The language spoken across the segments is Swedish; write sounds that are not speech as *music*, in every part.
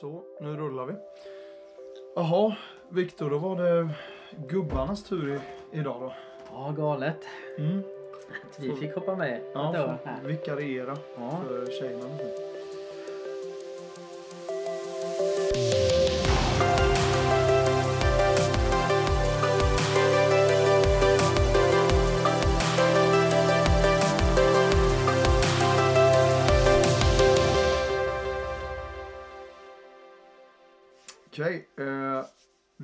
Så, nu rullar vi. Jaha, Viktor, då var det gubbarnas tur i, idag då. Ja, galet. Mm. Att vi fick hoppa med Ja, ett år får här. vikariera Ja. för tjejerna.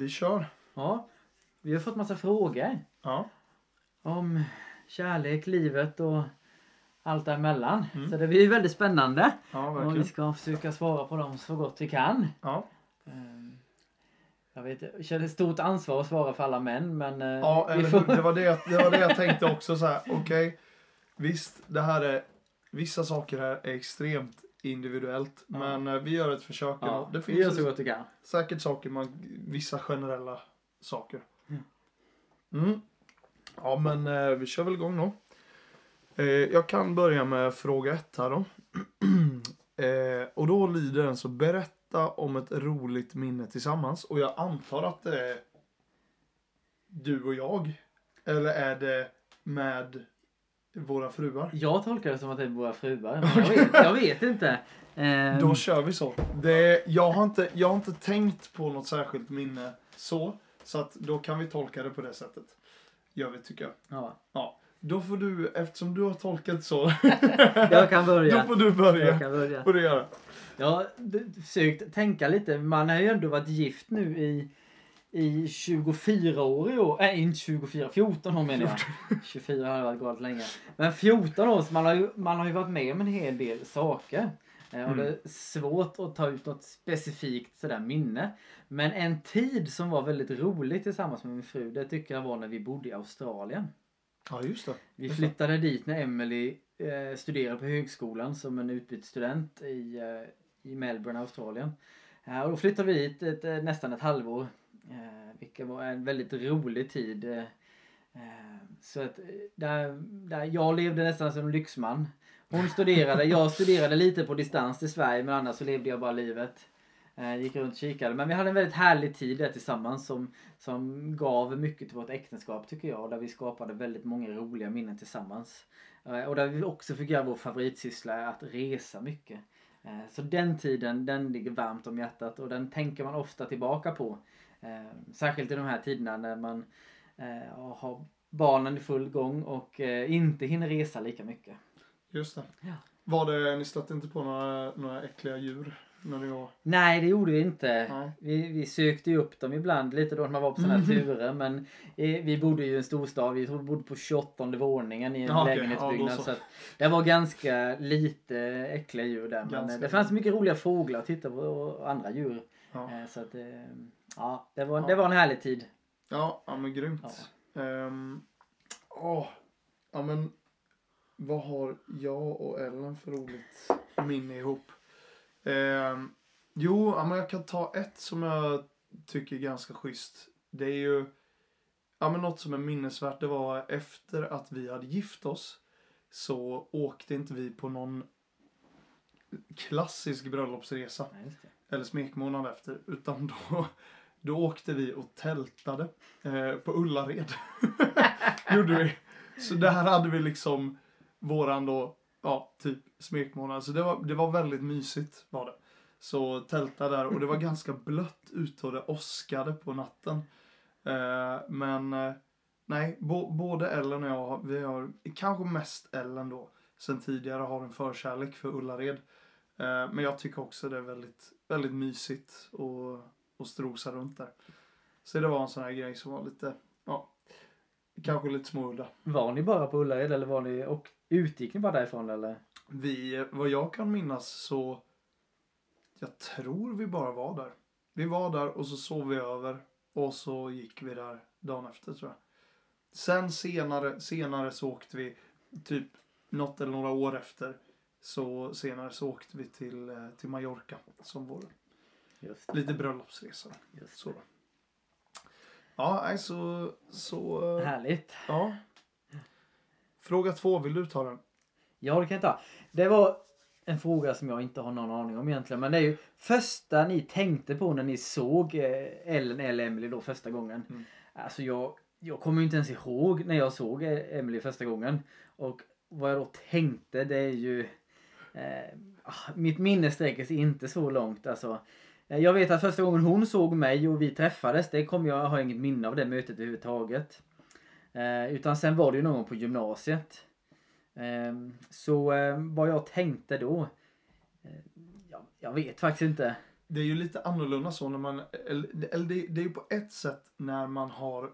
Vi kör. ja. Vi har fått massa frågor Ja. om kärlek, livet och allt däremellan. Mm. Så det blir väldigt spännande. Ja, Och vi ska försöka svara på dem så gott vi kan. Ja. Ehm, Jag vet, jag känner ett stort ansvar att svara för alla män men eh, Ja, eller får... Det var det, jag- det var det jag *laughs* tänkte också så här. Okej, visst, det här är vissa saker här är extremt individuellt, Ja. men eh, vi gör ett försök. Ja, det vi gör finns så gott vi kan. säkert saker man, vissa generella saker. Ja. Mm. Ja, men eh, vi kör väl igång då. Eh, jag kan börja med fråga ett här då. *clears throat* eh, och då lyder den så berätta om ett roligt minne tillsammans. Och jag antar att det är du och jag. Eller är det med våra fruar? Jag tolkar det som att det är våra fruar. Men jag, vet, jag vet inte. Ehm, Då kör vi så. Det, jag, har inte, jag har inte tänkt på något särskilt minne så. Så att då kan vi tolka det på det sättet. Gör vi tycker jag. ja. Då får du, eftersom du har tolkat så, *laughs* Jag kan då börja. får du Jag börja. kan börja. Får du göra. Jag har försökt tänka lite. Man har ju ändå varit gift nu i, i 24 år i år. Nej, inte 24. 14 år menar jag. 24 har varit galet länge. Men 14 år, så man har ju, man har ju varit med om en hel del saker. Eh, Och Mm. det är svårt att ta ut något specifikt sådär minne. Men en tid som var väldigt rolig tillsammans med min fru, det tycker jag var när vi bodde i Australien. Ja, just det. Vi Just det. flyttade dit när Emily eh, studerade på högskolan som en utbytesstudent i, eh, i Melbourne, Australien. Eh, och då flyttade vi dit ett, eh, nästan ett halvår. Eh, vilket var en väldigt rolig tid. Eh, så att eh, där, där jag levde nästan som en lyxman. Hon studerade, jag studerade lite på distans till Sverige men annars så levde jag bara livet. Eh, gick runt och kikade. Men vi hade en väldigt härlig tid där tillsammans som, som gav mycket till vårt äktenskap tycker jag. Där vi skapade väldigt många roliga minnen tillsammans. Eh, och där vi också fick göra vår favoritsyssla att resa mycket. Eh, så den tiden den ligger varmt om hjärtat och den tänker man ofta tillbaka på. Eh, särskilt i de här tiderna när man eh, har barnen i full gång och eh, inte hinner resa lika mycket. Just det. Ja. Var det, ni stötte inte på några, några äckliga djur när ni var... Nej, det gjorde vi inte. Nej. Vi, vi sökte ju upp dem ibland lite då när man var på sådana här turer. Men eh, vi bodde ju i en storstad. Vi bodde på 28 våningen i en Ja, lägenhetsbyggnad. Ja, då så. så. det var ganska lite äckliga djur där. Men Ganska eh, det fanns mycket roliga fåglar att titta på och andra djur. Ja, Eh, Så att, eh, ja, det var, Ja. det var en härlig tid. ja, ja men grymt. Ehm, åh, ja men vad har jag och Ellen för roligt minne ihop? Ehm, jo, ja, men jag kan ta ett som jag tycker är ganska schysst. Det är ju, ja men något som är minnesvärt det var efter att vi hade gift oss så åkte inte vi på någon klassisk bröllopsresa Ja, det. eller smekmånad efter. Utan då, då åkte vi och tältade eh, på Ullared. *laughs* Gjorde vi. Så där hade vi liksom våran då, ja, typ smekmånad. Så det var, det var väldigt mysigt var det. Så tälta där och det var ganska blött ute och det åskade på natten. Eh, men eh, nej, bo, både Ellen och jag, har- vi har, kanske mest Ellen då, sen tidigare har en förkärlek för Ullared. Eh, Men jag tycker också det är väldigt, väldigt mysigt och att strosa runt där. Så det var en sån här grej som var lite, ja, kanske lite småudda. Var ni bara på Ullared eller var ni och utgick ni bara därifrån eller? Vi, vad jag kan minnas så, jag tror vi bara var där. Vi var där och så sov vi över och så gick vi där dagen efter tror jag. Sen senare, senare så åkte vi, typ något eller några år efter, så senare så åkte vi till, eh, till Mallorca som vår lite bröllopsresa. just. Så. Ja, nej, så, eh, Härligt. ja. Fråga två, vill du ta den? Ja, det kan jag ta. Det var en fråga som jag inte har någon aning om egentligen. Men det är ju första ni tänkte på när ni såg eh, Ellen eller Emily då första gången. Mm. Alltså jag, jag kommer ju inte ens ihåg när jag såg eh, Emily första gången. Och vad jag då tänkte det är ju... Eh, ah, mitt minne sträcker sig inte så långt alltså. Eh, Jag vet att första gången hon såg mig och vi träffades, det kommer jag ha inget minne av det mötet överhuvudtaget. Eh, utan sen var det ju någon gång på gymnasiet. Eh, så eh, vad jag tänkte då, eh, ja, jag vet faktiskt inte. Det är ju lite annorlunda så när man, eller eller det, det är ju på ett sätt när man har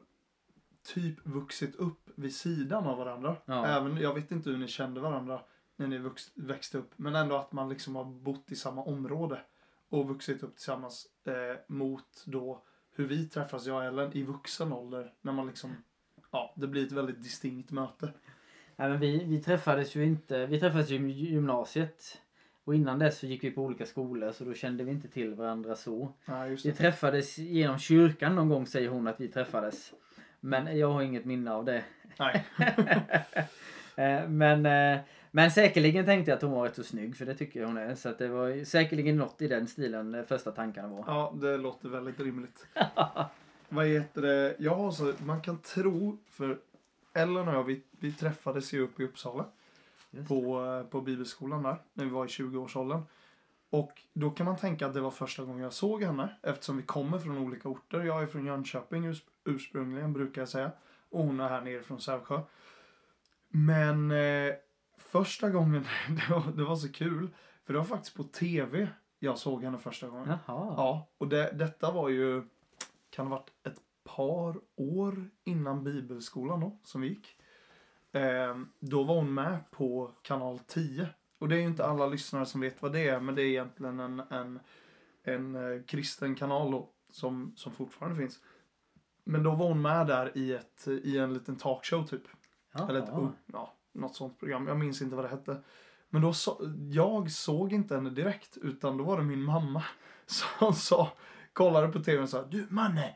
typ vuxit upp vid sidan av varandra. Ja. Även, jag vet inte hur ni kände varandra när ni vux, växte upp. Men ändå att man liksom har bott i samma område. Och vuxit upp tillsammans eh, mot då hur vi träffas, jag och Ellen, i vuxen ålder. När man liksom, ja, det blir ett väldigt distinkt möte. Nej, men vi, vi träffades ju inte, vi träffades ju i gymnasiet. Och innan dess så gick vi på olika skolor så då kände vi inte till varandra så. Ja, just Vi träffades genom kyrkan någon gång säger hon att vi träffades. Men jag har inget minne av det. Nej. *laughs* Eh, men, eh, men säkerligen tänkte jag att hon var rätt så snygg för det tycker jag hon är. Så att det var säkerligen något i den stilen eh, första tankarna var. Ja, det låter väldigt rimligt. *laughs* Vad heter det? Har så, man kan tro, för Ellen och jag, vi, vi träffades ju uppe i Uppsala. På, eh, på bibelskolan där, när vi var i 20-årsåldern. Och då kan man tänka att det var första gången jag såg henne, eftersom vi kommer från olika orter. Jag är från Jönköping urs- ursprungligen, brukar jag säga. Och hon är här nere från Sävsjö. Men eh, första gången, *laughs* det var, det var så kul, för det var faktiskt på TV jag såg henne första gången. Jaha. Ja, och det, detta var ju, kan ha varit ett par år innan bibelskolan då, som vi gick. Eh, då var hon med på kanal 10. Och det är ju inte alla lyssnare som vet vad det är, men det är egentligen en, en, en eh, kristen kanal då, som, som fortfarande finns. Men då var hon med där i, ett, i en liten talkshow typ. Jaha. Eller ett, ja, något sånt program. Jag minns inte vad det hette. Men då så, jag såg inte henne direkt, utan då var det min mamma *laughs* som sa, kollade på tv och sa Du Manne!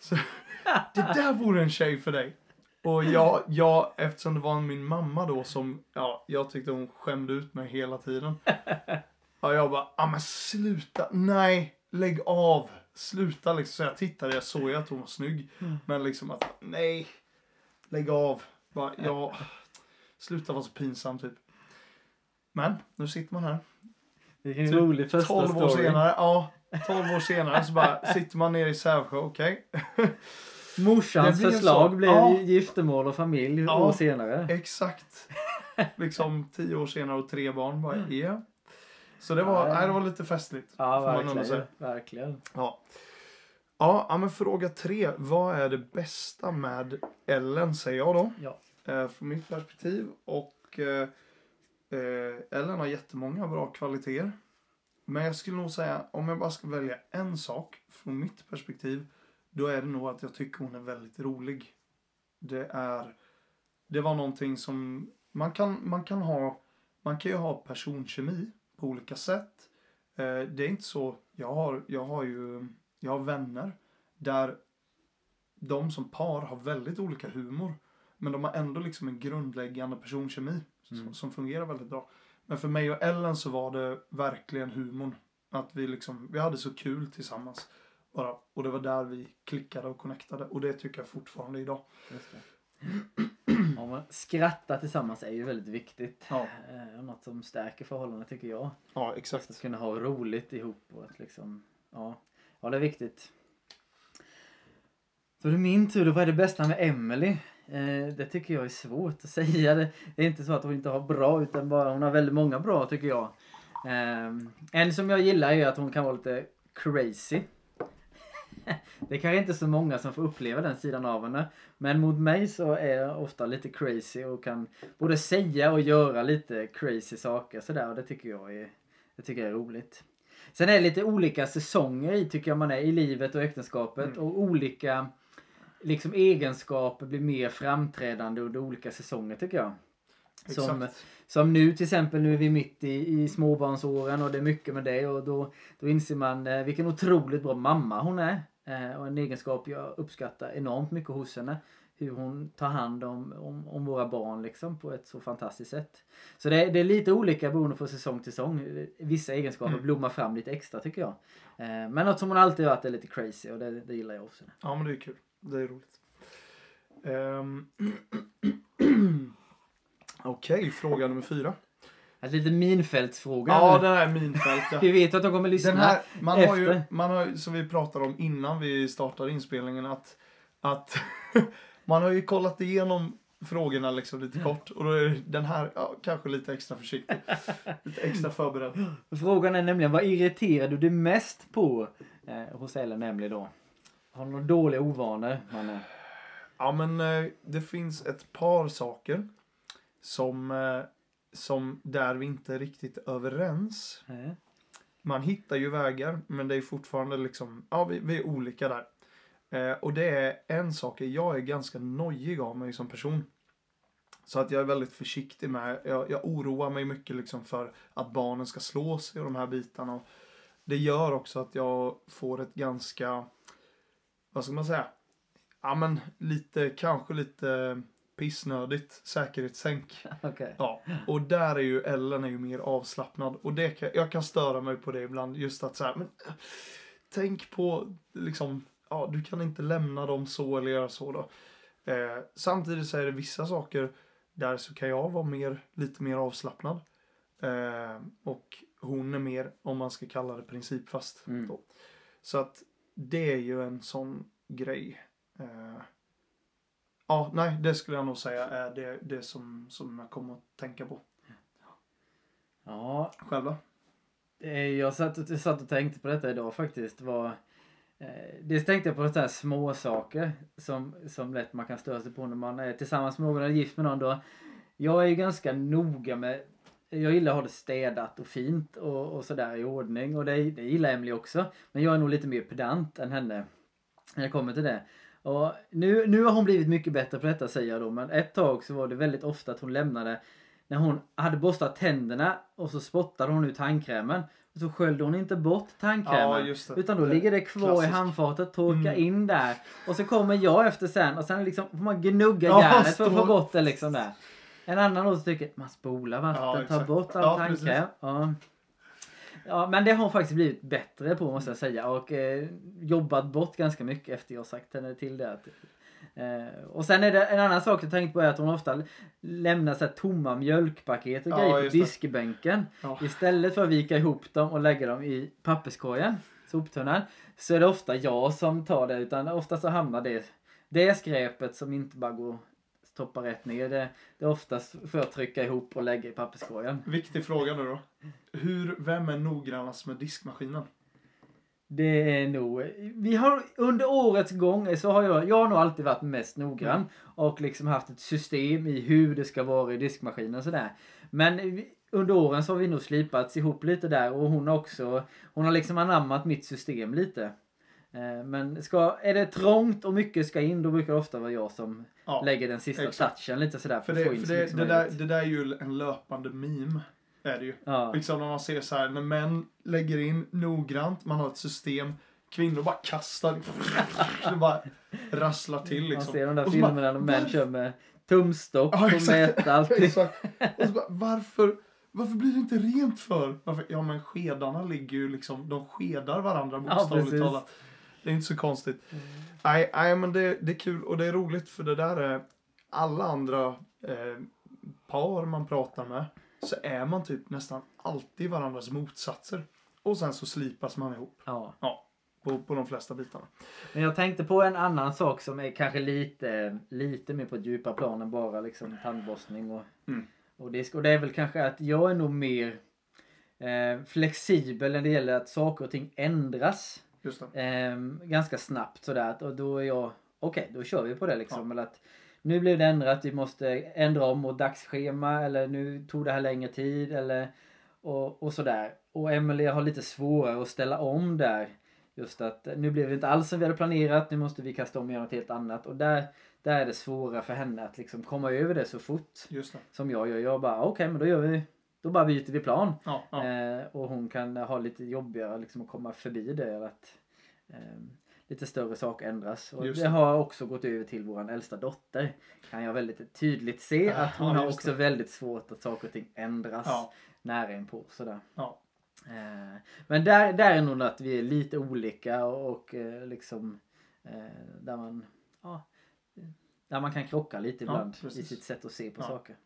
Så, *laughs* det där vore en tjej för dig. Och jag, jag, eftersom det var min mamma då som, ja, jag tyckte hon skämde ut mig hela tiden. *laughs* Ja, jag bara, ja men sluta, nej, lägg av, sluta liksom. Så jag tittade, jag såg ju att hon var snygg. Men liksom att, nej, lägg av. Bara, ja, sluta vara så pinsam typ. Men, nu sitter man här. Vilken Typ rolig första 12 år story. senare, ja. *laughs* 12 år senare så bara sitter man nere i Sävsjö, okej. *laughs* Morsans Det blir förslag så. blev Ja. giftermål och familj Ja. år senare. Exakt. *laughs* Liksom 10 år senare och tre barn. Bara, ja. Så det var, nej, det var lite festligt. Ja, verkligen. verkligen. Ja. Ja, ja, men fråga tre. Vad är det bästa med Ellen, säger jag då. Ja. Eh, från mitt perspektiv. Och eh, eh, Ellen har jättemånga bra kvaliteter. Men jag skulle nog säga, om jag bara ska välja en sak från mitt perspektiv. Då är det nog att jag tycker hon är väldigt rolig. Det är, det var någonting som, man kan, man kan ha, man kan ju ha personkemi på olika sätt. Eh, det är inte så, jag har, jag har ju, jag har vänner där de som par har väldigt olika humor. Men de har ändå liksom en grundläggande personkemi som, Mm. som fungerar väldigt bra. Men för mig och Ellen så var det verkligen humorn. Att vi liksom, vi hade så kul tillsammans. Bara. Och det var där vi klickade och connectade. Och det tycker jag fortfarande idag. Det. Ja, men skratta tillsammans är ju väldigt viktigt. Ja, Eh, något som stärker förhållandet tycker jag. ja Att exakt. kunna ha roligt ihop och att liksom, ja. Ja, det är viktigt. Så det är min tur. då. Vad är det bästa med Emily? Eh, det tycker jag är svårt att *laughs* säga. Det är inte så att hon inte har bra utan bara hon har väldigt många bra tycker jag. Eh, en som jag gillar är att hon kan vara lite crazy. *laughs* Det är kanske inte så många som får uppleva den sidan av henne. Men mot mig så är jag ofta lite crazy och kan både säga och göra lite crazy saker sådär och det tycker jag är, det tycker jag är roligt. Sen är det lite olika säsonger i tycker jag man är i livet och äktenskapet Mm. och olika liksom egenskaper blir mer framträdande under olika säsonger tycker jag. Som, Exakt. som nu till exempel, nu är vi mitt i, i småbarnsåren och det är mycket med det och då, då inser man eh, vilken otroligt bra mamma hon är. Eh, och en egenskap jag uppskattar enormt mycket hos henne. hur hon tar hand om, om, om våra barn liksom på ett så fantastiskt sätt. Så det, det är lite olika beroende på säsong till säsong. Vissa egenskaper Mm. blommar fram lite extra tycker jag. Eh, men något som hon alltid varit är lite crazy och det, det gillar jag också. Ja, men det är kul. Det är roligt. Ehm. *clears throat* Okej, fråga nummer fyra. Ett lite minfältsfråga. Ja, den här är minfält. ja. *laughs* Vi vet att de kommer lyssna. Den här, man har ju, efter. man har ju, som vi pratade om innan vi startade inspelningen, att, att *laughs* man har ju kollat igenom frågorna liksom lite kort och då är den här ja, kanske lite extra försiktig. *laughs* Lite extra förberedd. Frågan är nämligen vad irriterar du dig mest på eh, hos Ellen Emily då? Har du några dåliga ovanor? Man är... Ja, men eh, det finns ett par saker som, eh, som där vi inte är riktigt överens. Eh, Man hittar ju vägar, men det är fortfarande liksom, ja vi, vi är olika där. Eh, och det är en sak, jag är ganska nojig av mig som person. Så att jag är väldigt försiktig med, jag, jag oroar mig mycket liksom för att barnen ska slå sig och de här bitarna. Och det gör också att jag får ett ganska, vad ska man säga, ja men lite, kanske lite pissnödigt säkerhetssänk. *laughs* Okej. Ja, och där är ju Ellen är ju mer avslappnad. Och det kan, jag kan störa mig på det ibland. Just att så här, men tänk på liksom, ja du kan inte lämna dem så eller göra så då. Eh, samtidigt så är det vissa saker där så kan jag vara mer, lite mer avslappnad. Eh, och hon är mer, om man ska kalla det principfast. Mm. Då. Så att det är ju en sån grej. Eh, ja, nej, det skulle jag nog säga är det, det som, som jag kommer att tänka på. Ja, Själva? eh, jag satt, och- satt och tänkte på detta idag faktiskt. Var, eh, dels tänkte jag på sådana här små saker som, som lätt man kan störa sig på när man är tillsammans med någon eller gift med någon. Då. Jag är ju ganska noga med jag gillar att ha det städat och fint och, och sådär i ordning och det, det gillar Emily också. Men jag är nog lite mer pedant än henne när jag kommer till det. Och nu, nu har hon blivit mycket bättre på detta säger jag då men ett tag så var det väldigt ofta att hon lämnade när hon hade borstat tänderna och så spottade hon ut tandkrämen och så sköljde hon inte bort tandkrämen. Ja, det. Utan då Det- ligger det kvar klassisk. i handfatet, torka Mm. in där. Och så kommer jag efter sen och sen liksom får man gnugga Ja, järnet för att få bort det liksom där. En annan då tycker man spolar vatten, Ja, tar bort all Ja, tandkräm. Ja. ja, men det har hon faktiskt blivit bättre på måste jag säga och eh, jobbat bort ganska mycket efter jag sagt henne till det. Att, eh, och sen är det en annan sak jag tänkt på är att hon ofta lämnar så tomma mjölkpaket och grejer på diskbänken. Istället för att vika ihop dem och lägga dem i papperskorgen, soptunnan, så är det ofta jag som tar det. Utan ofta så hamnar det, det skräpet som inte bara går stoppa rätt ner. Det, det är oftast för att trycka ihop och lägga i papperskorgen. Viktig fråga nu då. Hur, vem är noggrannast med diskmaskinen? Det är nog, vi har under årets gång så har jag, jag har nog alltid varit mest noggrann och liksom haft ett system i hur det ska vara i diskmaskinen och sådär. Men under åren så har vi nog slipats ihop lite där och hon har också, hon har liksom anammat mitt system lite. Eh, Men ska, är det trångt och mycket ska in då brukar det ofta vara jag som Ja, lägger den sista exakt. touchen lite sådär för det, för det, det, där, det där är ju en löpande meme. Är det ju. Ja. Liksom när man ser så här när män lägger in noggrant, man har ett system. Kvinnor bara kastar. *laughs* det bara rasslar till Man liksom. ser de där filmerna när män kör med tumstock Ja, och mäter allting. *laughs* Och så bara, varför, varför blir det inte rent för? Varför? Ja men skedarna ligger ju liksom, de skedar varandra bokstavligt precis. talat. Det är inte så konstigt. Nej, nej men det, det är kul och det är roligt för det där är alla andra eh, par man pratar med så är man typ nästan alltid varandras motsatser. Och sen så slipas man ihop Ja. på, på de flesta bitarna. Men jag tänkte på en annan sak som är kanske lite, lite mer på ett djupa plan än bara liksom tandborstning och, Mm. och disk. Och det är väl kanske att jag är nog mer eh, flexibel när det gäller att saker och ting ändras Just eh, ganska snabbt sådär. Och då är jag, okej då kör vi på det liksom. Ja. Eller att nu blev det ändrat, vi måste ändra om vårt dagsschema eller nu tog det här längre tid eller och, och sådär. Och Emelie har lite svårare att ställa om där. Just att nu blev det inte alls som vi hade planerat, nu måste vi kasta om och göra något helt annat. Och där, där är det svårare för henne att liksom komma över det så fort som jag gör. Jag bara okej men då gör vi, då bara byter vi plan. Ja, ja. Eh, och hon kan ha lite jobbigare liksom att komma förbi det. Eller att, ehm, lite större saker ändras. Och det det. har också gått över till vår äldsta dotter. Kan jag väldigt tydligt se att hon Ja, har också det. väldigt svårt att saker och ting ändras Ja. nära inpå sådär. Ja. Eh, men där, där är nog att vi är lite olika och, och eh, liksom eh, där man ja, där man kan krocka lite ibland i sitt sätt att se på saker.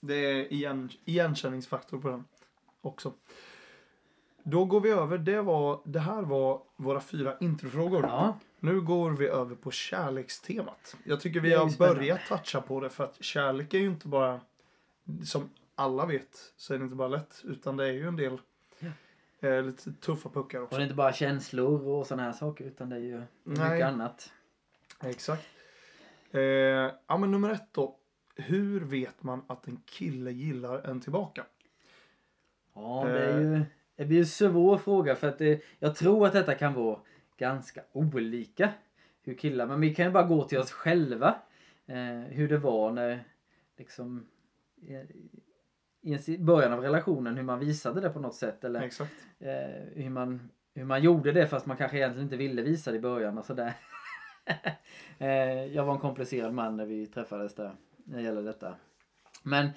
Det är igen, igenkänningsfaktor på den också. Då går vi över. Det, var, det här var våra fyra introfrågor. Ja, Nu går vi över på kärlekstemat. Jag tycker vi har börjat toucha på det för att kärlek är ju inte bara, som alla vet, så är det inte bara lätt. Utan det är ju en del eh, lite tuffa puckar och också. det är inte bara känslor och sådana här saker utan det är ju Nej. mycket annat. Exakt. Eh, ja men nummer ett då. Hur vet man att en kille gillar en tillbaka? Ja, det är Eh. ju det blir en svår fråga för att det, jag tror att detta kan vara ganska olika. Hur killar, men vi kan ju bara gå till oss själva. Eh, hur det var när liksom i, i början av relationen, hur man visade det på något sätt eller eh, hur, man, hur man gjorde det fast man kanske egentligen inte ville visa det i början och sådär. *laughs* eh, jag var en komplicerad man när vi träffades där när det gäller detta. Men,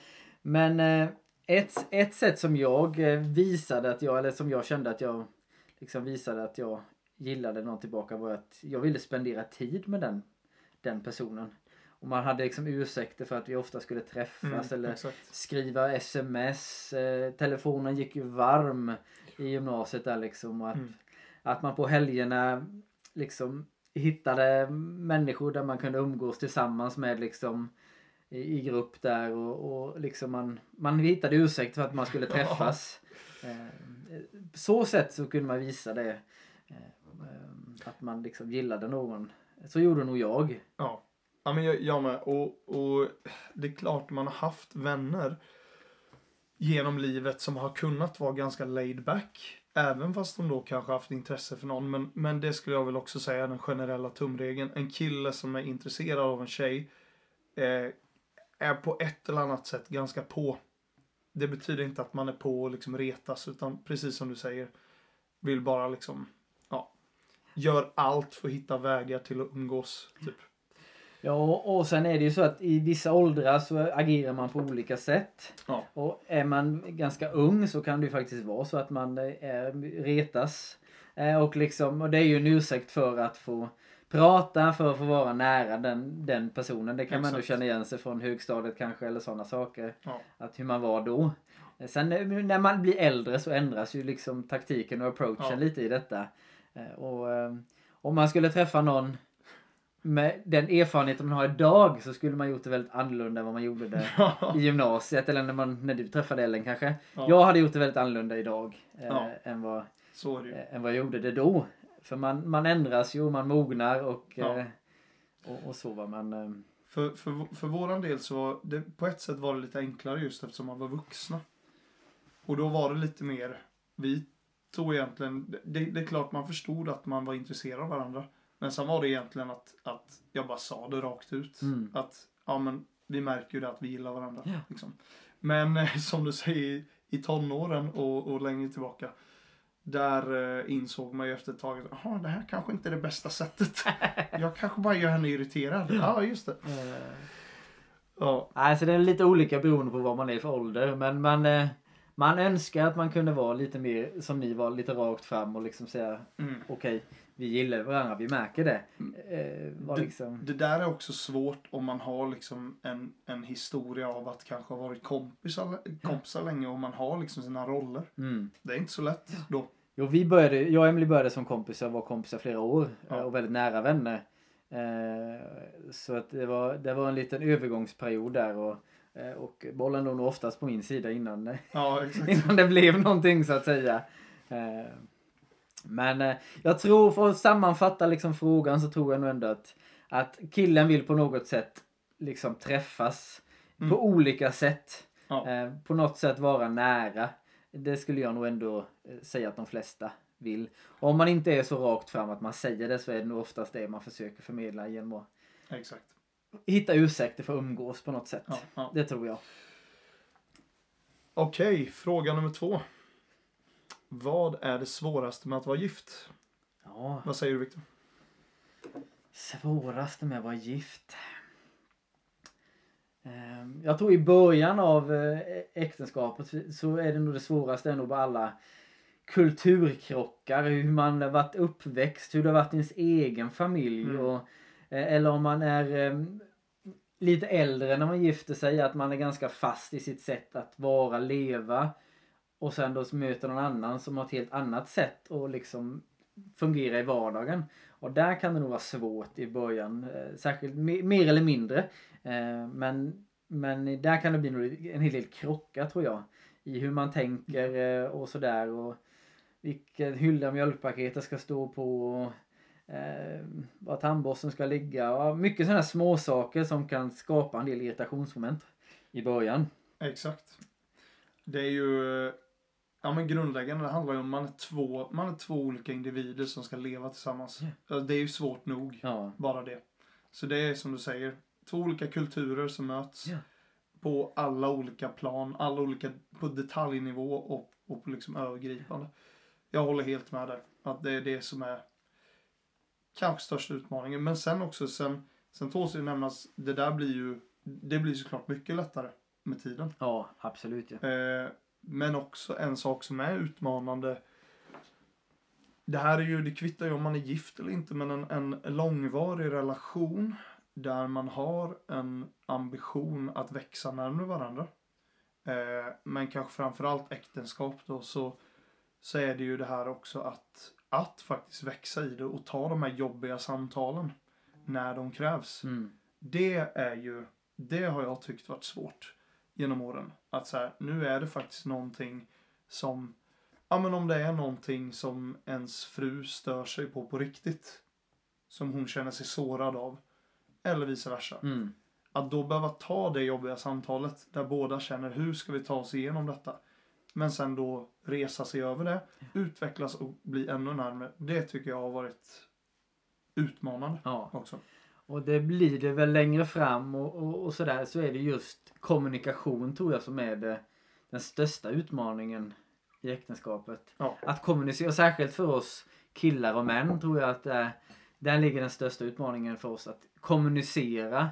men eh, ett, ett sätt som jag eh, visade att jag, eller som jag kände att jag liksom visade att jag gillade någon tillbaka var att jag ville spendera tid med den, den personen. Och man hade liksom ursäkter för att vi ofta skulle träffas eller Mm, exakt. skriva sms. Eh, telefonen gick ju varm i gymnasiet där liksom. Och att, Mm. att man på helgerna liksom hittade människor där man kunde umgås tillsammans med liksom i, i grupp där och, och liksom man, man hittade ursäkt för att man skulle träffas. Eh, så sätt så kunde man visa det. Eh, eh, att man liksom gillade någon. Så gjorde nog jag. Ja. ja men jag, jag med. Och, och det är klart man har haft vänner genom livet som har kunnat vara ganska laid back. Även fast de då kanske haft intresse för någon. Men, men det skulle jag väl också säga är den generella tumregeln. En kille som är intresserad av en tjej eh, är på ett eller annat sätt ganska på. Det betyder inte att man är på och liksom retas utan precis som du säger vill bara liksom ja, gör allt för att hitta vägar till att umgås. Typ. Ja, och sen är det ju så att i vissa åldrar så agerar man på olika sätt. Ja. Och är man ganska ung så kan det ju faktiskt vara så att man eh, är, retas. Eh, Och, liksom, och det är ju en ursäkt för att få prata, för att få vara nära den, den personen. Det kan man ändå Exakt. känna igen sig från högstadiet kanske eller sådana saker. Ja. Att hur man var då. Sen eh, när man blir äldre så ändras ju liksom taktiken och approachen Ja. lite i detta. Eh, Och eh, om man skulle träffa någon med den erfarenheten man har idag så skulle man gjort det väldigt annorlunda än vad man gjorde det i gymnasiet eller när, man, när du träffade Ellen kanske. Ja. Jag hade gjort det väldigt annorlunda idag eh, Ja. än, vad, än vad jag gjorde det då. För man, man ändras ju, man mognar och, Ja. eh, och, och så var man. Eh, För, för, för våran del så var det på ett sätt var det lite enklare just eftersom man var vuxna. Och då var det lite mer, vi tog egentligen, det, det är klart man förstod att man var intresserad av varandra. Men sen var det egentligen att, att jag bara sa det rakt ut. Mm. Att, ja men vi märker ju det att vi gillar varandra. Ja. Liksom. Men eh, som du säger, i tonåren och, och längre tillbaka. Där eh, insåg man ju efter ett tag att "Jaha, det här kanske inte är det bästa sättet. *laughs* Jag kanske bara gör henne irriterad. Ja, just det. eh, Ja, alltså det är lite olika beroende på vad man är för ålder. Men man, eh, man önskar att man kunde vara lite mer som ni var, lite rakt fram och liksom säga mm. okej, vi gillar varandra, vi märker det. Eh, var Det- liksom, Det där är också svårt om man har liksom en, en historia av att kanske ha varit kompisar, kompisar länge och man har liksom sina roller. mm. Det är inte så lätt då. Jo, vi började, jag och Emily började som kompisar, var kompisar flera år Ja. eh, och väldigt nära vänner. Eh, så att det var, det var en liten övergångsperiod där och, eh, och bollen låg nog oftast på min sida innan, eh, Ja, *laughs* innan det blev någonting så att säga. Men eh, jag tror, för att sammanfatta liksom frågan så tror jag nog ändå att, att killen vill på något sätt liksom träffas Mm. på olika sätt. Ja. Eh, på något sätt vara nära. Det skulle jag nog ändå eh, säga att de flesta vill. Och om man inte är så rakt fram att man säger det så är det nog oftast det man försöker förmedla genom att Exakt. hitta ursäkter för att umgås på något sätt. Ja, ja. Det tror jag. Okej, fråga nummer två. Vad är det svåraste med att vara gift? Ja, Vad säger du Viktor? Svåraste med att vara gift. Ehm, Jag tror i början av eh, äktenskapet så är det nog det svåraste ändå bara alla kulturkrockar, hur man har varit uppväxt, hur det har varit i ens egen familj Mm. och eh, eller om man är eh, lite äldre när man gifter sig, att man är ganska fast i sitt sätt att vara, leva och sen då möter någon annan som har ett helt annat sätt att liksom fungera i vardagen. Och där kan det nog vara svårt i början, eh, särskilt mer eller mindre. Eh, men, men där kan det bli en hel del krockar tror jag. I hur man tänker eh, och sådär. Och vilken hylla mjölkpaketet ska stå på. Och, eh, var tandborsten ska ligga. Och mycket sådana små saker som kan skapa en del irritationsmoment i början. Exakt. Det är ju, ja men grundläggande, det handlar ju om man är två, man är två olika individer som ska leva tillsammans. Ja, Det är ju svårt nog, Ja, bara det. Så det är som du säger, två olika kulturer som möts. Ja. På alla olika plan, alla olika, på detaljnivå och, och på liksom övergripande. Jag håller helt med där. Att det är det som är kanske största utmaningen. Men sen också, sen, sen tåls det nämnas, det där blir ju, det blir såklart mycket lättare med tiden. ja absolut. Ja. Eh, men också en sak som är utmanande. Det här är ju, det kvittar ju om man är gift eller inte, men en, en långvarig relation där man har en ambition att växa närmare varandra. Eh, men kanske framförallt äktenskap då, så, så är det ju det här också att, att faktiskt växa i det och ta de här jobbiga samtalen när de krävs. Mm. Det är ju, det har jag tyckt varit svårt genom åren. Att så här, nu är det faktiskt någonting som, ja men om det är någonting som ens fru stör sig på på riktigt. Som hon känner sig sårad av. Eller vice versa. Mm. Att då behöva ta det jobbiga samtalet där båda känner hur ska vi ta oss igenom detta. Men sen då resa sig över det, utvecklas och bli ännu närmare. Det tycker jag har varit utmanande Ja. också. Och det blir det väl längre fram och, och, och sådär så är det just kommunikation tror jag som är det, den största utmaningen i äktenskapet. Ja. Att kommunicera, särskilt för oss killar och män tror jag att det, där ligger den största utmaningen för oss att kommunicera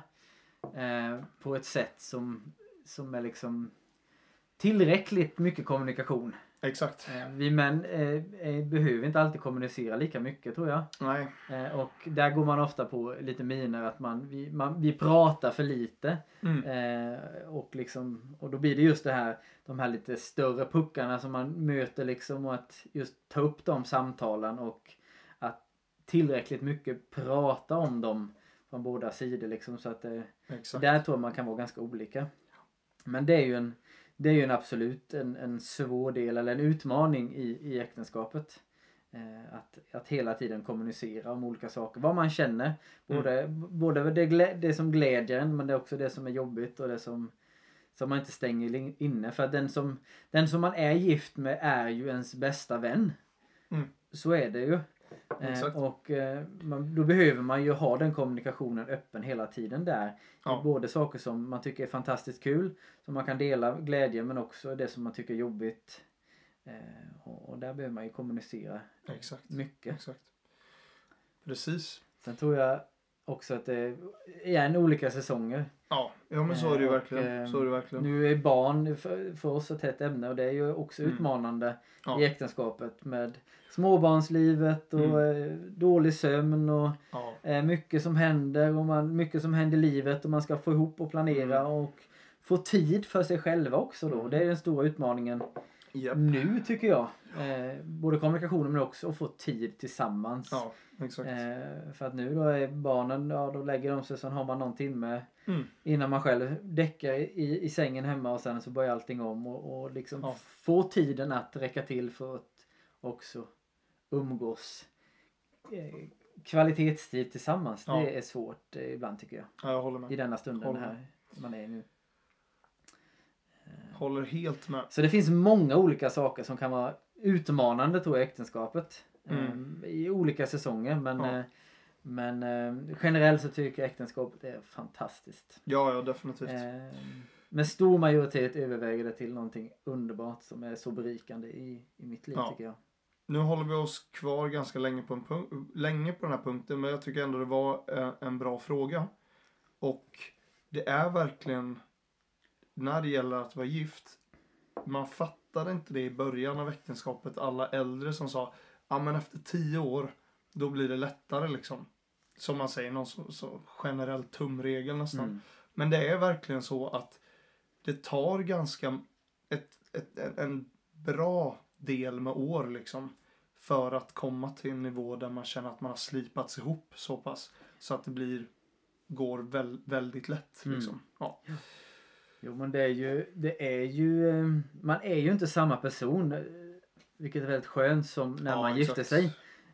eh, på ett sätt som, som är liksom tillräckligt mycket kommunikation. Exakt. Eh, vi män eh, eh, behöver inte alltid kommunicera lika mycket tror jag. Nej. Eh, och där går man ofta på lite miner att man, vi, man, vi pratar för lite. Mm. Eh, och, liksom, och då blir det just det här, de här lite större puckarna som man möter liksom och att just ta upp de samtalen och att tillräckligt mycket prata om dem från båda sidor liksom så att Exakt. där tror jag man kan vara ganska olika. Men det är ju en, det är ju en absolut en, en svår del eller en utmaning i, i äktenskapet. Eh, att, att hela tiden kommunicera om olika saker. Vad man känner. Både, både det, det som glädjer en men det är också det som är jobbigt och det som, som man inte stänger in- inne. För att den som, den som man är gift med är ju ens bästa vän. Mm. Så är det ju. Exakt. Eh, och eh, man, då behöver man ju ha den kommunikationen öppen hela tiden där. Ja. Både saker som man tycker är fantastiskt kul, som man kan dela glädje men också det som man tycker är jobbigt. Eh, och, och där behöver man ju kommunicera Exakt. mycket. Exakt. Precis. Sen tror jag också att det är igen olika säsonger. Ja, ja men så är det ju Eh, verkligen. eh, Så är det verkligen. Nu är barn för, för oss ett hett ämne och det är ju också Mm. utmanande Ja. i äktenskapet med småbarnslivet och Mm. eh, dålig sömn och Ja. mycket som händer och man, mycket som händer i livet och man ska få ihop och planera Mm. och få tid för sig själva också då. Mm. Det är den stora utmaningen Japp. nu tycker jag. Eh, både kommunikationen men också att få tid tillsammans. Ja, exakt. Eh, för att nu då är barnen, ja då lägger de sig så har man någon timme Mm. innan man själv däckar i, i sängen hemma och sen så börjar allting om och, och liksom Ja. få tiden att räcka till för att också umgås. Eh, kvalitetstid tillsammans, Ja. det är svårt eh, ibland tycker jag. Ja, jag håller I med. denna stunden Håller här man är nu. Håller helt med. Så det finns många olika saker som kan vara utmanande tror jag äktenskapet. Mm. Eh, I olika säsonger men, Ja. eh, men eh, generellt så tycker jag äktenskapet är fantastiskt. Ja, ja, definitivt. Eh, med stor majoritet överväger det till någonting underbart som är så berikande i, i mitt liv Ja. tycker jag. nu håller vi oss kvar ganska länge på, en punkt, länge på den här punkten, men jag tycker ändå det var en, en bra fråga. Och det är verkligen, när det gäller att vara gift, man fattade inte det i början av äktenskapet, alla äldre som sa, ja men efter tio år, då blir det lättare liksom. Som man säger, någon så, så generell tumregel nästan. Mm. Men det är verkligen så att det tar ganska ett, ett, en- bra del med år liksom. För att komma till en nivå där man känner att man har slipats ihop så pass. Så att det blir, går väl, väldigt lätt Mm. liksom. Ja. Jo men det är ju, det är ju, eh, man är ju inte samma person. eh, Vilket är väldigt skönt som när Ja, man gifter exakt. sig.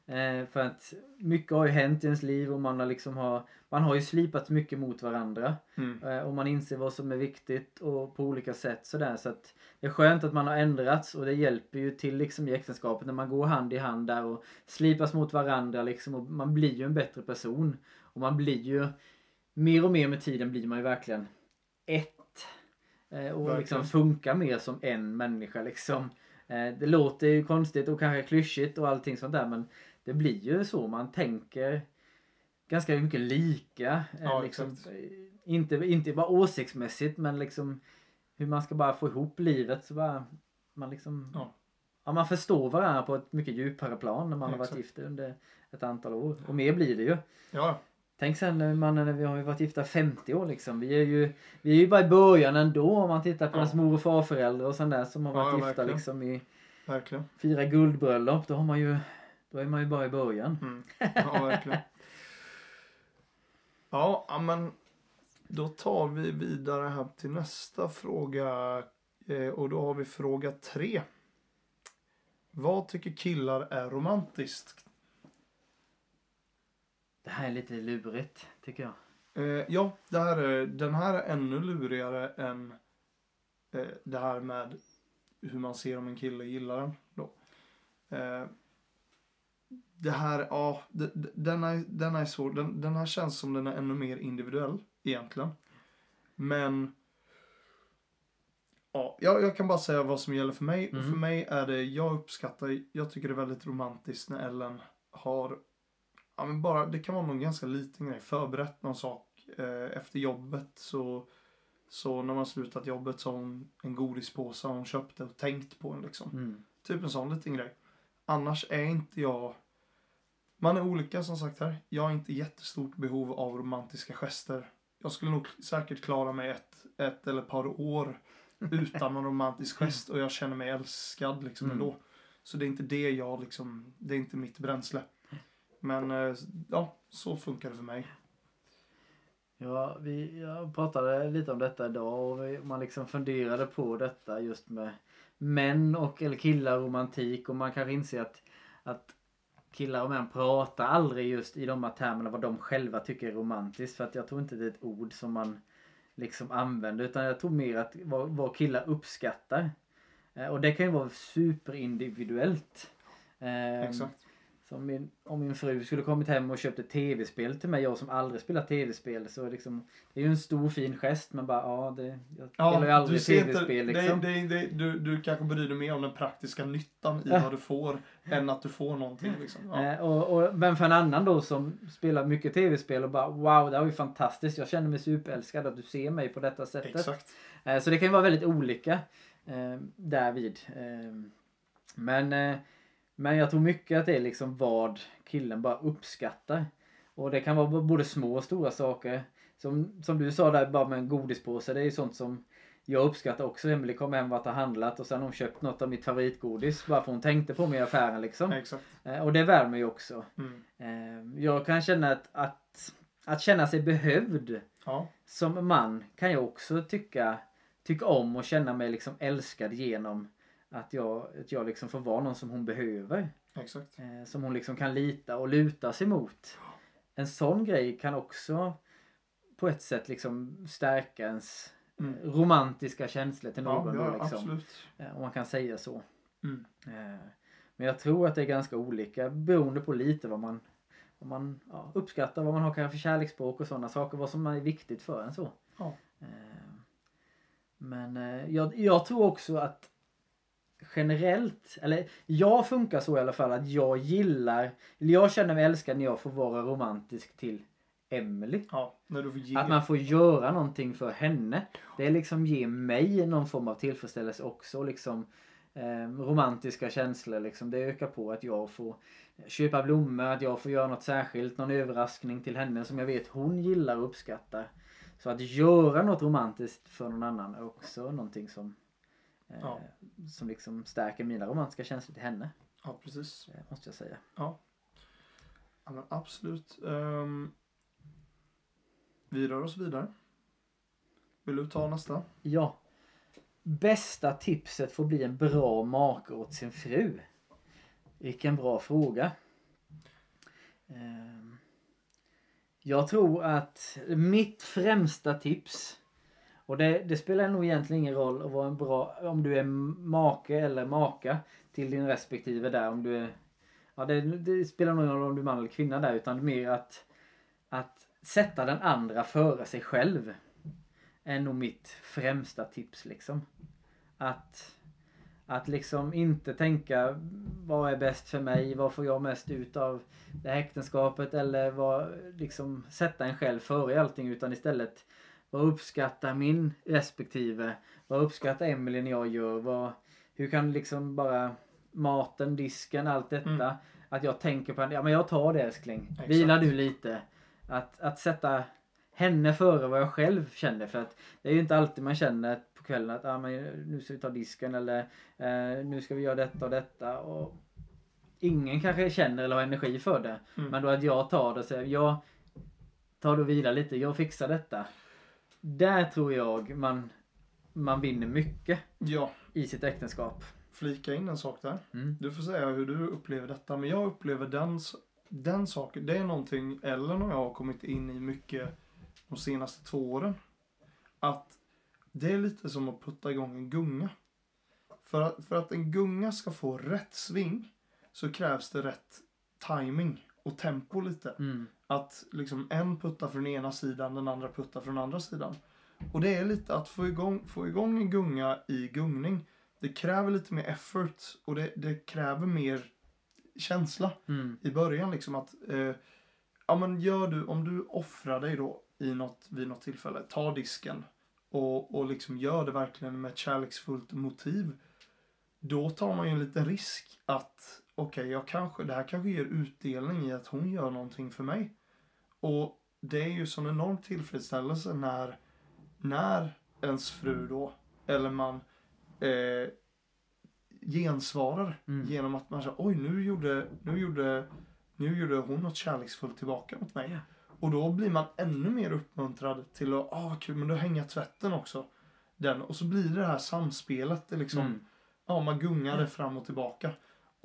Eh, för att mycket har ju hänt i ens liv och man har liksom har, man har ju slipat mycket mot varandra. Mm. Eh, och man inser vad som är viktigt och på olika sätt sådär. Så att det är skönt att man har ändrats och det hjälper ju till liksom i äktenskapet när man går hand i hand där och slipas mot varandra liksom och man blir ju en bättre person. Och man blir ju, mer och mer med tiden blir man ju verkligen ett. Eh, och Verkligen. liksom funkar mer som en människa liksom. Eh, det låter ju konstigt och kanske klyschigt och allting sånt där men det blir ju så man tänker ganska mycket lika. eh, Ja, liksom, inte, inte bara åsiktsmässigt men liksom hur man ska bara få ihop livet så bara man liksom Ja. ja, man förstår varandra på ett mycket djupare plan när man har varit gift under ett antal år. Och mer blir det ju. Ja, Tänk sen när man, när vi har ju varit gifta 50 år liksom. Vi är ju, vi är ju bara i början ändå om man tittar på Ja. ens mor och farföräldrar och sånt där som har varit ja, gifta verkligen. liksom i verkligen. fyra guldbröllop. Då har man ju, då är man ju bara i början. Mm. Ja, verkligen. Ja, ja, men då tar vi vidare här till nästa fråga. Eh, och då har vi fråga tre. Vad tycker killar är romantiskt? Det här är lite lurigt tycker jag. Eh, ja, det här är, den här är ännu lurigare än eh, det här med hur man ser om en kille gillar den. Då. Eh, det här, ja, d- d- den är, den är svår. Den, den här känns som den är ännu mer individuell egentligen. Men Ja, jag, jag kan bara säga vad som gäller för mig. Mm. för mig är det, jag uppskattar, jag tycker det är väldigt romantiskt när Ellen har, ja men bara, det kan vara någon ganska liten grej, förberett någon sak eh, efter jobbet så, så när man slutat jobbet så har hon en godispåse hon köpte och tänkt på en liksom. Mm. Typ en sån liten grej. Annars är inte jag... Man är olika som sagt här. Jag har inte jättestort behov av romantiska gester. Jag skulle nog säkert klara mig ett, ett eller ett par år utan någon romantisk gest och jag känner mig älskad liksom Mm. ändå. Så det är inte det jag liksom, det är inte mitt bränsle. Men eh, ja, så funkar det för mig. Ja, vi, jag pratade lite om detta idag och vi, man liksom funderade på detta just med män och eller killar romantik och man kanske inser att, att killar och män pratar aldrig just i de här termerna vad de själva tycker är romantiskt för att jag tror inte det är ett ord som man liksom använder utan jag tror mer att vad, vad killar uppskattar. Eh, och det kan ju vara superindividuellt. Eh, Exakt. Som min, om min fru skulle kommit hem och köpt ett tv-spel till mig, jag som aldrig spelat tv-spel, så liksom, det är ju en stor fin gest men bara ja, det, jag spelar ju aldrig tv-spel liksom. det, det, det, du, du kanske bryr dig mer om den praktiska nyttan i Ja. vad du får än att du får någonting. Liksom. Ja. Eh, och, och, men för en annan då som spelar mycket tv-spel och bara wow, det här var ju fantastiskt, jag känner mig superälskad att du ser mig på detta sättet. Exakt. Eh, Så det kan ju vara väldigt olika eh, därvid. Eh, men, eh, men jag tror mycket att det är liksom vad killen bara uppskattar. Och det kan vara både små och stora saker. Som, som du sa där bara med en godispåse. Det är ju sånt som jag uppskattar också. Emelie kom hem och och handlat och sen har hon köpt något av mitt favoritgodis. Bara för hon tänkte på mig i affären liksom. Exakt. Eh, och det värmer ju också. Mm. Eh, jag kan känna att, att, att känna sig behövd Ja. som man kan jag också tycka, tycka om och känna mig liksom älskad genom att jag, att jag liksom får vara någon som hon behöver. Exakt. Eh, som hon liksom kan lita och luta sig mot. En sån grej kan också på ett sätt liksom stärka ens Mm. romantiska känslor till Ja, någon. ja, då, liksom, absolut. eh, om man kan säga så. Mm. Eh, Men jag tror att det är ganska olika beroende på lite vad man, vad man ja, uppskattar, vad man har kanske för kärleksspråk och sådana saker. Vad som är viktigt för en så. Ja. Eh, Men eh, jag, jag tror också att generellt, eller jag funkar så i alla fall att jag gillar, eller jag känner mig älskad när jag får vara romantisk till Emily. Ja, ge. Att man får göra någonting för henne. Det liksom ger mig någon form av tillfredsställelse också. Liksom, eh, romantiska känslor liksom. Det ökar på att jag får köpa blommor, att jag får göra något särskilt, någon överraskning till henne som jag vet hon gillar och uppskattar. Så att göra något romantiskt för någon annan är också någonting som Ja. som liksom stärker mina romantiska känslor till henne. Ja, precis. eh, Måste jag säga. Ja, men absolut. Ehm, vi rör oss vidare. Vill du ta nästa? Ja. Bästa tipset att bli en bra make åt sin fru? Vilken bra fråga. Ehm, Jag tror att mitt främsta tips och det, det spelar nog egentligen ingen roll att vara en bra, om du är make eller maka till din respektive där om du är Ja det, det spelar nog ingen roll om du är man eller kvinna där utan mer att att sätta den andra före sig själv är nog mitt främsta tips liksom. Att, att liksom inte tänka vad är bäst för mig, vad får jag mest ut av det här äktenskapet eller vad, liksom sätta en själv före allting utan istället vad uppskattar min respektive, vad uppskattar Emelie när jag gör, vad, hur kan liksom bara maten, disken, allt detta. Mm. Att jag tänker på ja men jag tar det älskling, Exakt. vila du lite. Att, att sätta henne före vad jag själv känner. För att det är ju inte alltid man känner på kvällen att ah, men nu ska vi ta disken eller eh, nu ska vi göra detta och detta. Och ingen kanske känner eller har energi för det. Mm. Men då att jag tar det och säger jag tar då vila lite, jag fixar detta. Där tror jag man, man vinner mycket Ja, i sitt äktenskap. flika in en sak där. Mm. Du får säga hur du upplever detta. Men jag upplever den, den saken. Det är någonting Ellen och jag har kommit in i mycket de senaste två åren. Att det är lite som att putta igång en gunga. För att, för att en gunga ska få rätt sving så krävs det rätt timing och tempo lite. Mm. Att liksom en puttar från ena sidan, den andra puttar från andra sidan. Och det är lite att få igång, få igång en gunga i gungning. Det kräver lite mer effort och det, det kräver mer känsla Mm. i början. Liksom att, eh, ja men gör du, om du offrar dig då i något, vid något tillfälle, ta disken och, och liksom gör det verkligen med ett kärleksfullt motiv. Då tar man ju en liten risk att, okej, jag kanske, det här kanske ger utdelning i att hon gör någonting för mig. Och det är ju sån enorm tillfredsställelse när, när ens fru då, eller man, eh, gensvarar Mm. genom att man säger oj nu gjorde, nu gjorde, nu gjorde hon något kärleksfullt tillbaka mot mig. Och då blir man ännu mer uppmuntrad till att, ah vad kul, men då hänger tvätten också. Den, och så blir det det här samspelet, det liksom, Mm. ja man gungar det fram och tillbaka.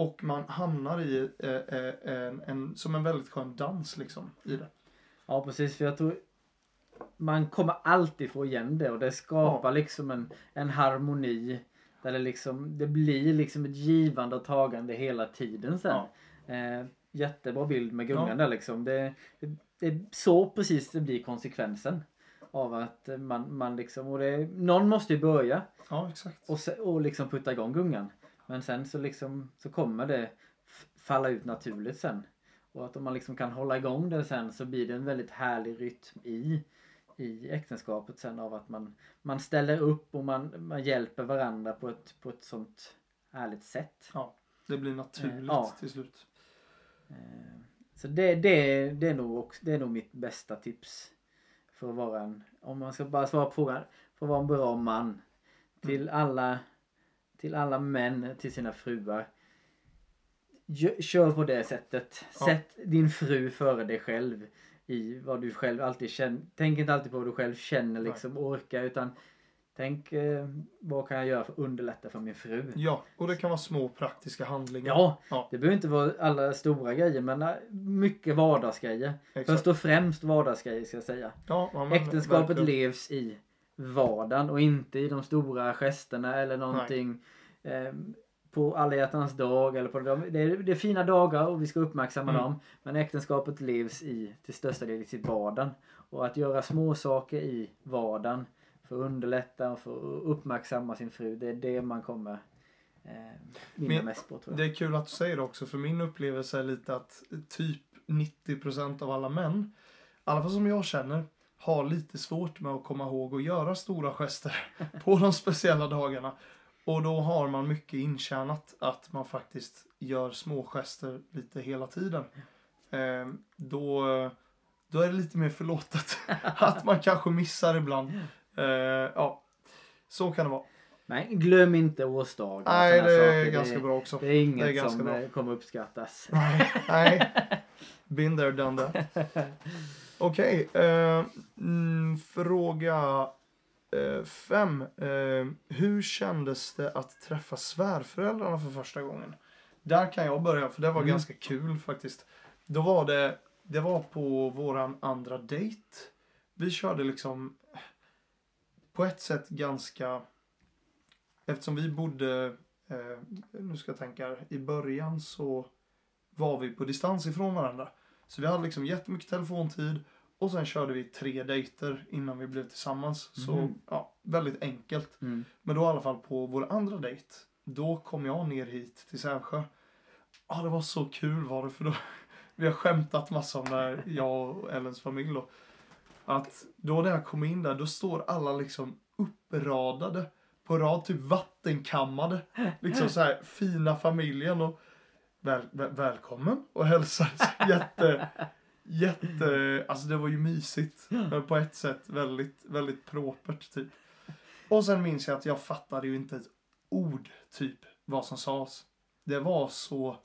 Och man hamnar i eh, eh, en, en, som en väldigt skön dans liksom i det. Ja precis för jag tror man kommer alltid få igen det och det skapar liksom en, en harmoni. Där det liksom det blir liksom ett givande och tagande hela tiden sen. Eh, jättebra bild med gungan Ja. där liksom. Det, det, det är så precis det blir konsekvensen. Av att man, man liksom, och det, någon måste ju börja Ja, exakt. och, se, och liksom putta igång gungan. Men sen så liksom så kommer det falla ut naturligt sen. Och att om man liksom kan hålla igång det sen så blir det en väldigt härlig rytm i, i äktenskapet sen av att man, man ställer upp och man, man hjälper varandra på ett, på ett sånt härligt sätt. Det blir naturligt Eh, ja. till slut. Eh, Så det, det, det, är nog också, det är nog mitt bästa tips. För att vara en, om man ska bara svara på frågan, för att vara en bra man. Till alla, till alla män, till sina fruar. Kör på det sättet. Ja. Sätt din fru före dig själv. I vad du själv alltid känner. Tänk inte alltid på vad du själv känner liksom, orkar. Utan tänk eh, vad kan jag göra för att underlätta för min fru. Ja, och det kan vara små praktiska handlingar. Ja, Ja. det behöver inte vara alla stora grejer men eh, mycket vardagsgrejer. Exakt. Först och främst vardagsgrejer ska jag säga. Ja, Äktenskapet verkligen. levs i vardagen och inte i de stora gesterna eller någonting eh, på alla hjärtans dag eller på de, det, är, det är fina dagar och vi ska uppmärksamma Mm. dem. Men äktenskapet levs i till största del i sitt vardagen. Och att göra små saker i vardagen för att underlätta och för att uppmärksamma sin fru. Det är det man kommer eh, vinna Men mest på tror jag. Det är kul att du säger det också, för min upplevelse är lite att typ 90% av alla män, i alla fall som jag känner, har lite svårt med att komma ihåg att göra stora gester *laughs* på de speciella dagarna. Och då har man mycket intjänat att man faktiskt gör små gester lite hela tiden. Eh, då, då är det lite mer förlåtet *laughs* att man kanske missar ibland. Eh, ja, så kan det vara. Men glöm inte årsdagar. och Nej, det är saker. ganska det, bra också. Det är inget Det är som bra. eh, kommer uppskattas. Nej, nej. *laughs* Been there, done that. Okej, eh, mm, fråga eh, fem. Eh, hur kändes det att träffa svärföräldrarna för första gången? Där kan jag börja, för det var Mm. ganska kul faktiskt. Då var det, det var på våran andra dejt. Vi körde liksom på ett sätt ganska, eftersom vi bodde, nu ska jag tänka, i början så var vi på distans ifrån varandra. Så vi hade liksom jättemycket telefontid och sen körde vi tre dejter innan vi blev tillsammans. Så Mhm. ja, väldigt enkelt. Mm. Men då i alla fall på vår andra dejt. Då kom jag ner hit till Sävsjö. Ja, det var så kul var det för då. *laughs* Vi har skämtat massa om det här, jag och Ellens familj då. Att då när jag kom in där, då står alla liksom uppradade på rad, typ vattenkammade. *laughs* Liksom så här fina familjen och väl, väl, välkommen och hälsar. *laughs* Jätte, jätte, alltså det var ju mysigt. Men på ett sätt väldigt, väldigt propert typ. Och sen minns jag att jag fattade ju inte ett ord typ vad som sades. Det var så,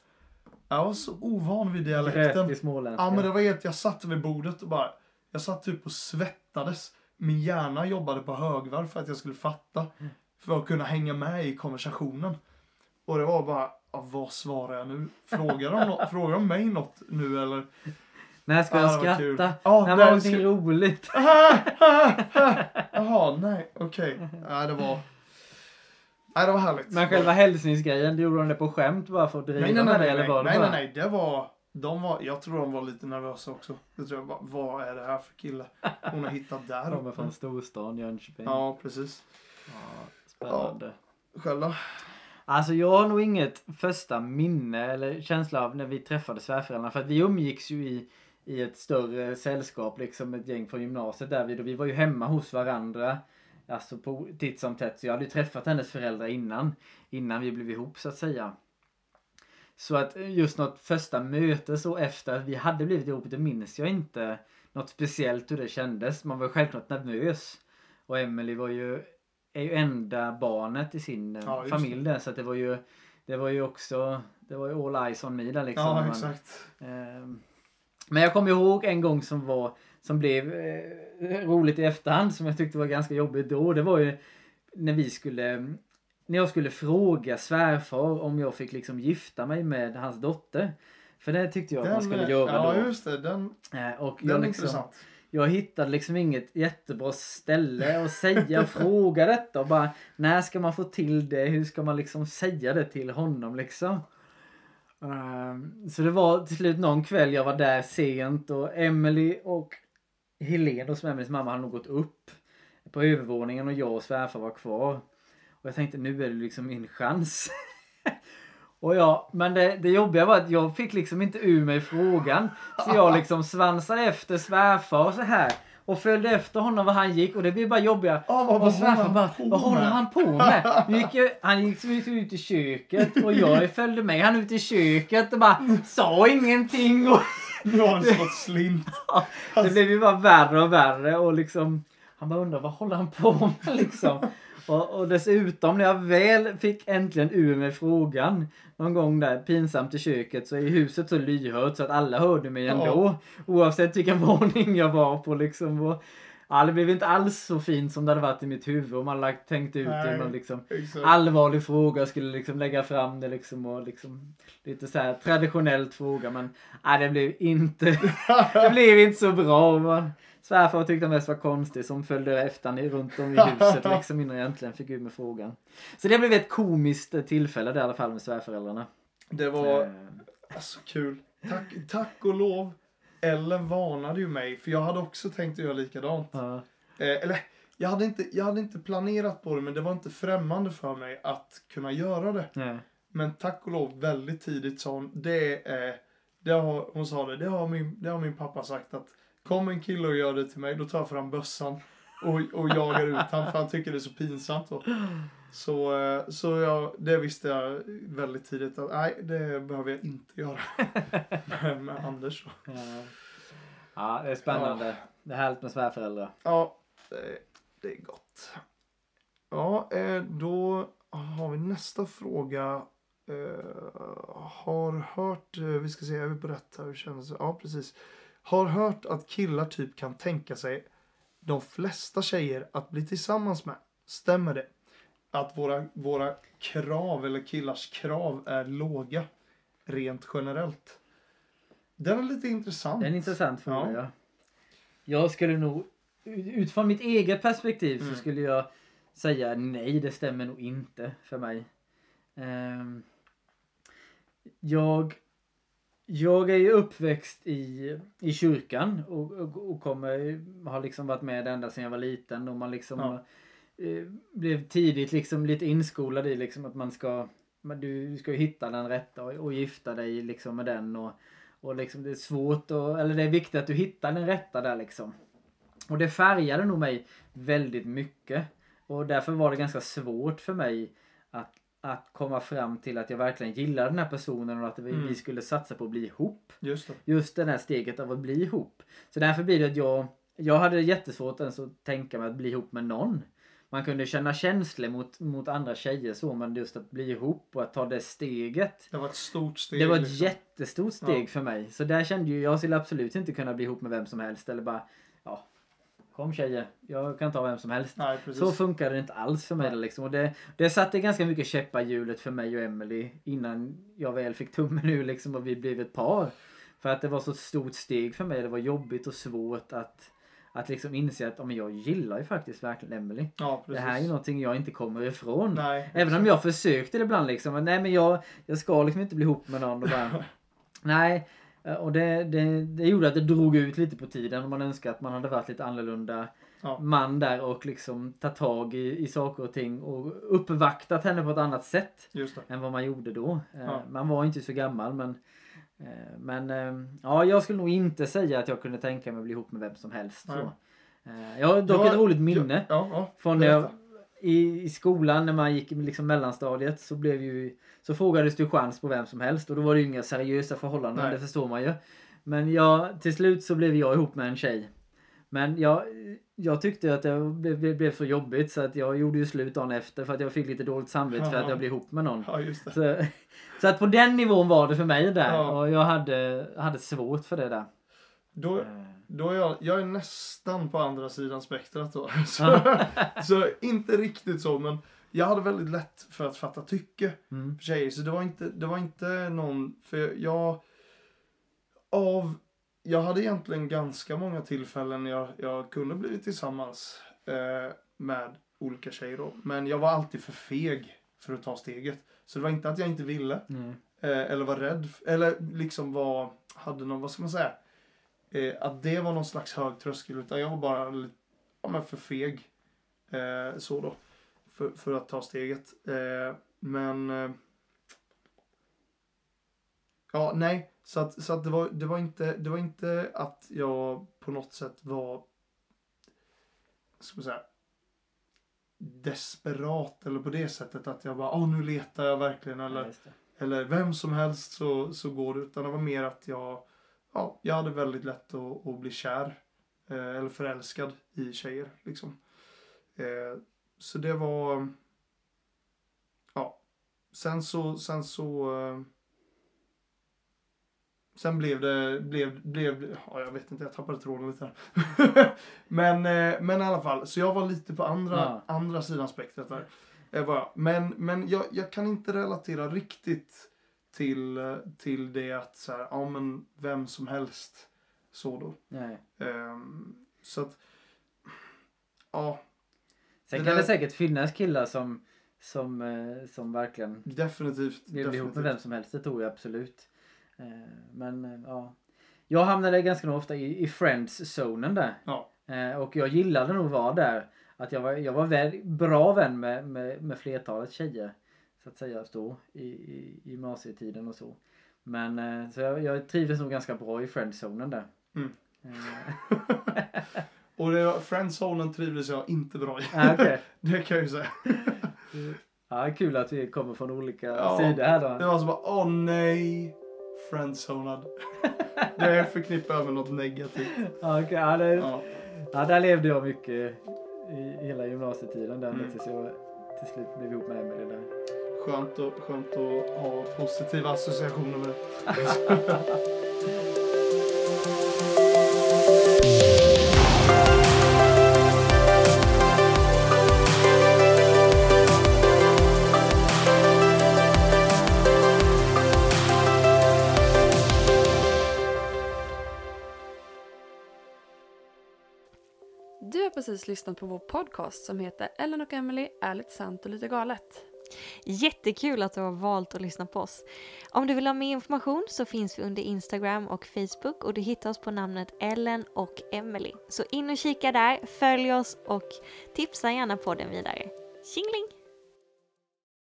jag var så ovan vid dialekten. Grät i småländska. Ja men det var helt, jag satt vid bordet och bara, jag satt typ och svettades. Min hjärna jobbade på högvarv för att jag skulle fatta. För att kunna hänga med i konversationen. Och det var bara, ja, vad svarar jag nu? Frågar de, *laughs* frågar de mig något nu eller? När ska Ja, jag det var kul. skratta? Ja, När var någonting ska- roligt? *laughs* *laughs* Jaha, nej, okej. Nej, det var... Nej, det var härligt. Men själva hälsningsgrejen, gjorde de det på skämt bara för att driva Nej, nej, nej, med det? nej, Eller var nej, bara... nej, nej, det var... De var, jag tror de var lite nervösa också. Det tror jag, vad, vad är det här för kille hon har hittat där *laughs* Kommer uppe? från storstan Jönköping. Ja, precis. Ja, spännande. Själv då? Alltså jag har nog inget första minne eller känsla av när vi träffade svärföräldrarna. För att vi umgicks ju i, i ett större sällskap, liksom ett gäng från gymnasiet där vi, och vi var ju hemma hos varandra. Alltså på titt som tätt. Så jag hade ju träffat hennes föräldrar innan. Innan vi blev ihop så att säga. Så att just något första möte så efter att vi hade blivit ihop, det minns jag inte något speciellt hur det kändes. Man var självklart nervös. Och Emily var ju, är ju enda barnet i sin eh, Ja, familj där. Så att det var ju, det var ju också, det var ju all eyes on me där liksom. Ja, Man- exakt. Ehm, Men jag kommer ihåg en gång som var som blev eh, roligt i efterhand som jag tyckte var ganska jobbigt då. Det var ju när vi skulle när jag skulle fråga svärfar om jag fick liksom gifta mig med hans dotter. För det tyckte jag att man skulle göra ja, då. just det. Den, Eh, Och den jag, är liksom, intressant. jag hittade liksom inget jättebra ställe att säga och fråga detta. Och bara, när ska man få till det? Hur ska man liksom säga det till honom liksom? Ehm, så det var till slut någon kväll jag var där sent och Emily och Helene och Emelies mamma hade nog gått upp på övervåningen och jag och svärfar var kvar. Och jag tänkte nu är det liksom min chans. *laughs* och ja, men det, det jobbiga var att jag fick liksom inte ur mig frågan. Så jag liksom svansade efter svärfar så här. Och följde efter honom var han gick och det blev bara jobbigare. Ja, vad, Och svärfar bara, vad håller han på med? Gick han gick ut, i köket och jag följde med han ut i köket och bara sa ingenting. Och Nu har han slint. det blev ju bara värre och värre och liksom han bara undrar vad håller han på med *laughs* liksom. Och, och dessutom när jag väl fick äntligen ur mig frågan någon gång där pinsamt i köket så är huset så lyhört så att alla hörde mig ändå. Oavsett vilken *laughs* våning jag var på liksom. Och, ja, det blev inte alls så fint som det hade varit i mitt huvud om man lagt, tänkt ut det. Nej. Man liksom, Exakt. allvarlig fråga och skulle liksom lägga fram det liksom och liksom lite så här traditionellt fråga men nej, det blev inte *laughs* det blev inte så bra. Man, svärfar tyckte mest var konstigt som följde efter ner runt om i huset *laughs* liksom innan jag äntligen fick ur med frågan. Så det blev ett komiskt eh, tillfälle där i alla fall med svärföräldrarna. Det var Eh, alltså kul. Tack, tack och lov. Ellen varnade ju mig, för jag hade också tänkt att göra likadant. ja. Eh, eller, jag hade, inte, jag hade inte planerat på det, men det var inte främmande för mig att kunna göra det. Nej. Men tack och lov, väldigt tidigt sa hon, det är, det har, hon sa det, det har, min, det har min pappa sagt att kom en kille och gör det till mig, då tar jag fram bössan och, och jagar ut han för han tycker det är så pinsamt. Då. Så, eh, så jag, det visste jag väldigt tidigt att nej, det behöver jag inte göra *laughs* med, med Anders. Ja. ja, det är spännande. Det är härligt med svärföräldrar. Ja, det, det är gott. Ja, eh, då har vi nästa fråga. Eh, har hört, vi ska se, är vi på rätt här? Hur känns det? Ja, precis. Har hört att killar typ kan tänka sig de flesta tjejer att bli tillsammans med. Stämmer det? Att våra, våra krav, eller killars krav, är låga. Rent generellt. Den är lite intressant. Det är en intressant fråga. Ja. Ja. Jag skulle nog, utifrån mitt eget perspektiv Mm. så skulle jag säga nej, det stämmer nog inte för mig. Ehm, jag, jag är ju uppväxt i, i kyrkan och, och, och kommer, har liksom varit med ända sedan jag var liten och man liksom Ja. eh, blev tidigt liksom lite inskolad i liksom att man ska du ska hitta den rätta och, och gifta dig liksom med den och, och liksom det är svårt och, eller det är viktigt att du hittar den rätta där liksom. Och det färgade nog mig väldigt mycket. Och därför var det ganska svårt för mig att, att komma fram till att jag verkligen gillar den här personen och att vi, Mm. vi skulle satsa på att bli ihop. Just det. Just det här steget av att bli ihop. Så därför blir det att jag, jag hade jättesvårt ens att tänka mig att bli ihop med någon. Man kunde känna känslor mot, mot andra tjejer så men just att bli ihop och att ta det steget. Det var ett stort steg. Det var ett liksom. jättestort steg Ja. för mig. Så där kände ju jag skulle absolut inte kunna bli ihop med vem som helst eller bara ja kom tjejer, jag kan ta vem som helst. Nej. Så funkade det inte alls för mig Nej. liksom. Och det, det satte ganska mycket käppar i hjulet för mig och Emily innan jag väl fick tummen ur liksom och vi blev ett par. För att det var så ett stort steg för mig. Det var jobbigt och svårt att, att liksom inse att ja, men jag gillar ju faktiskt verkligen Emily. ja, Det här är ju någonting jag inte kommer ifrån. Nej, Även om jag försökte det ibland liksom. men Nej men jag, jag ska liksom inte bli ihop med någon och bara *laughs* Nej. Eh, Och det, det, det gjorde att det drog ut lite på tiden och man önskar att man hade varit lite annorlunda Ja. man där och liksom tagit tag i, i saker och ting och uppvaktat henne på ett annat sätt än vad man gjorde då. Eh, Ja. Man var inte så gammal men eh, men ja, jag skulle nog inte säga att jag kunde tänka mig att bli ihop med vem som helst. Nej. Så. Jag har dock Jag- ett roligt minne. Ja. Från när jag. I, I skolan när man gick i liksom mellanstadiet så blev ju så frågades du chans på vem som helst och då var det ju inga seriösa förhållanden, Nej. det förstår man ju. Men jag, till slut så blev jag ihop med en tjej. Men jag, jag tyckte att det blev, blev, blev så jobbigt så att jag gjorde ju slut dagen efter för att jag fick lite dåligt samvete för att jag blev ihop med någon. Ja. Så, så att på den nivån var det för mig där Ja. och jag hade, hade svårt för det där. Då, Eh, då är jag, jag är nästan på andra sidan spektrat då. *laughs* Så, så inte riktigt så, men jag hade väldigt lätt för att fatta tycke Mm. för tjejer. Så det var inte, det var inte någon, för jag, av, jag hade egentligen ganska många tillfällen jag, jag kunde blivit tillsammans eh, med olika tjejer då. Men jag var alltid för feg för att ta steget. Så det var inte att jag inte ville. Mm. Eh, eller var rädd. Eller liksom var, hade någon, vad ska man säga? Eh, att det var någon slags hög tröskel. Utan jag var bara lite, ja, men för feg. Eh, så då. För, för att ta steget. Eh, men... Eh, ja, nej. Så att, så att det, var, det, var inte, det var inte att jag på något sätt var... Ska man säga? Desperat eller på det sättet att jag bara, åh nu letar jag verkligen eller Ja, eller vem som helst så, så går det. Utan det var mer att jag, ja, jag hade väldigt lätt att, att bli kär. Eh, eller förälskad i tjejer liksom. Eh, så det var, ja. Sen så, sen så, eh, sen blev det, blev, blev, ja jag vet inte, jag tappade tråden lite här. *laughs* men, eh, men i alla fall, så jag var lite på andra, Ja. andra sidan spektrat där. Var jag. Men, men jag, jag kan inte relatera riktigt till, till det att så här, ja men vem som helst så då. Nej. Ehm, så att, ja, Sen Det kan där- det säkert finnas killar som, som, eh, som verkligen definitivt. vill bli ihop med definitivt. vem som helst. Det tror jag absolut. Eh, Men eh, ja. Jag hamnade ganska ofta i, i friends-zonen där. Ja. Och jag gillade nog vara där. att jag var, jag var väl, bra vän med, med, med flertalet tjejer. Så att säga då i, i, gymnasietiden och så. Men eh, så jag, jag trivdes nog ganska bra i friendzonen där. Mm. Eh, *laughs* Och det, friendzonen trivdes jag inte bra i. ah, okej. *laughs* Det kan jag ju säga. *laughs* Ja, kul att vi kommer från olika Ja, sidor här då. Det var så bara, åh nej, friendzonad. Det förknippar jag med något negativt. Ja, okej, ja, det, Ja. ja, där levde jag mycket i hela gymnasietiden där Mm. tills jag till slut blev ihop med Emelie där. Skönt, och, skönt att ha positiva associationer med det. Du har precis lyssnat på vår podcast som heter Ellen och Emily ärligt sant och lite galet. Jättekul att du har valt att lyssna på oss. Om du vill ha mer information så finns vi under Instagram och Facebook och du hittar oss på namnet Ellen och Emily. Så in och kika där, följ oss och tipsa gärna podden vidare. Tjingeling!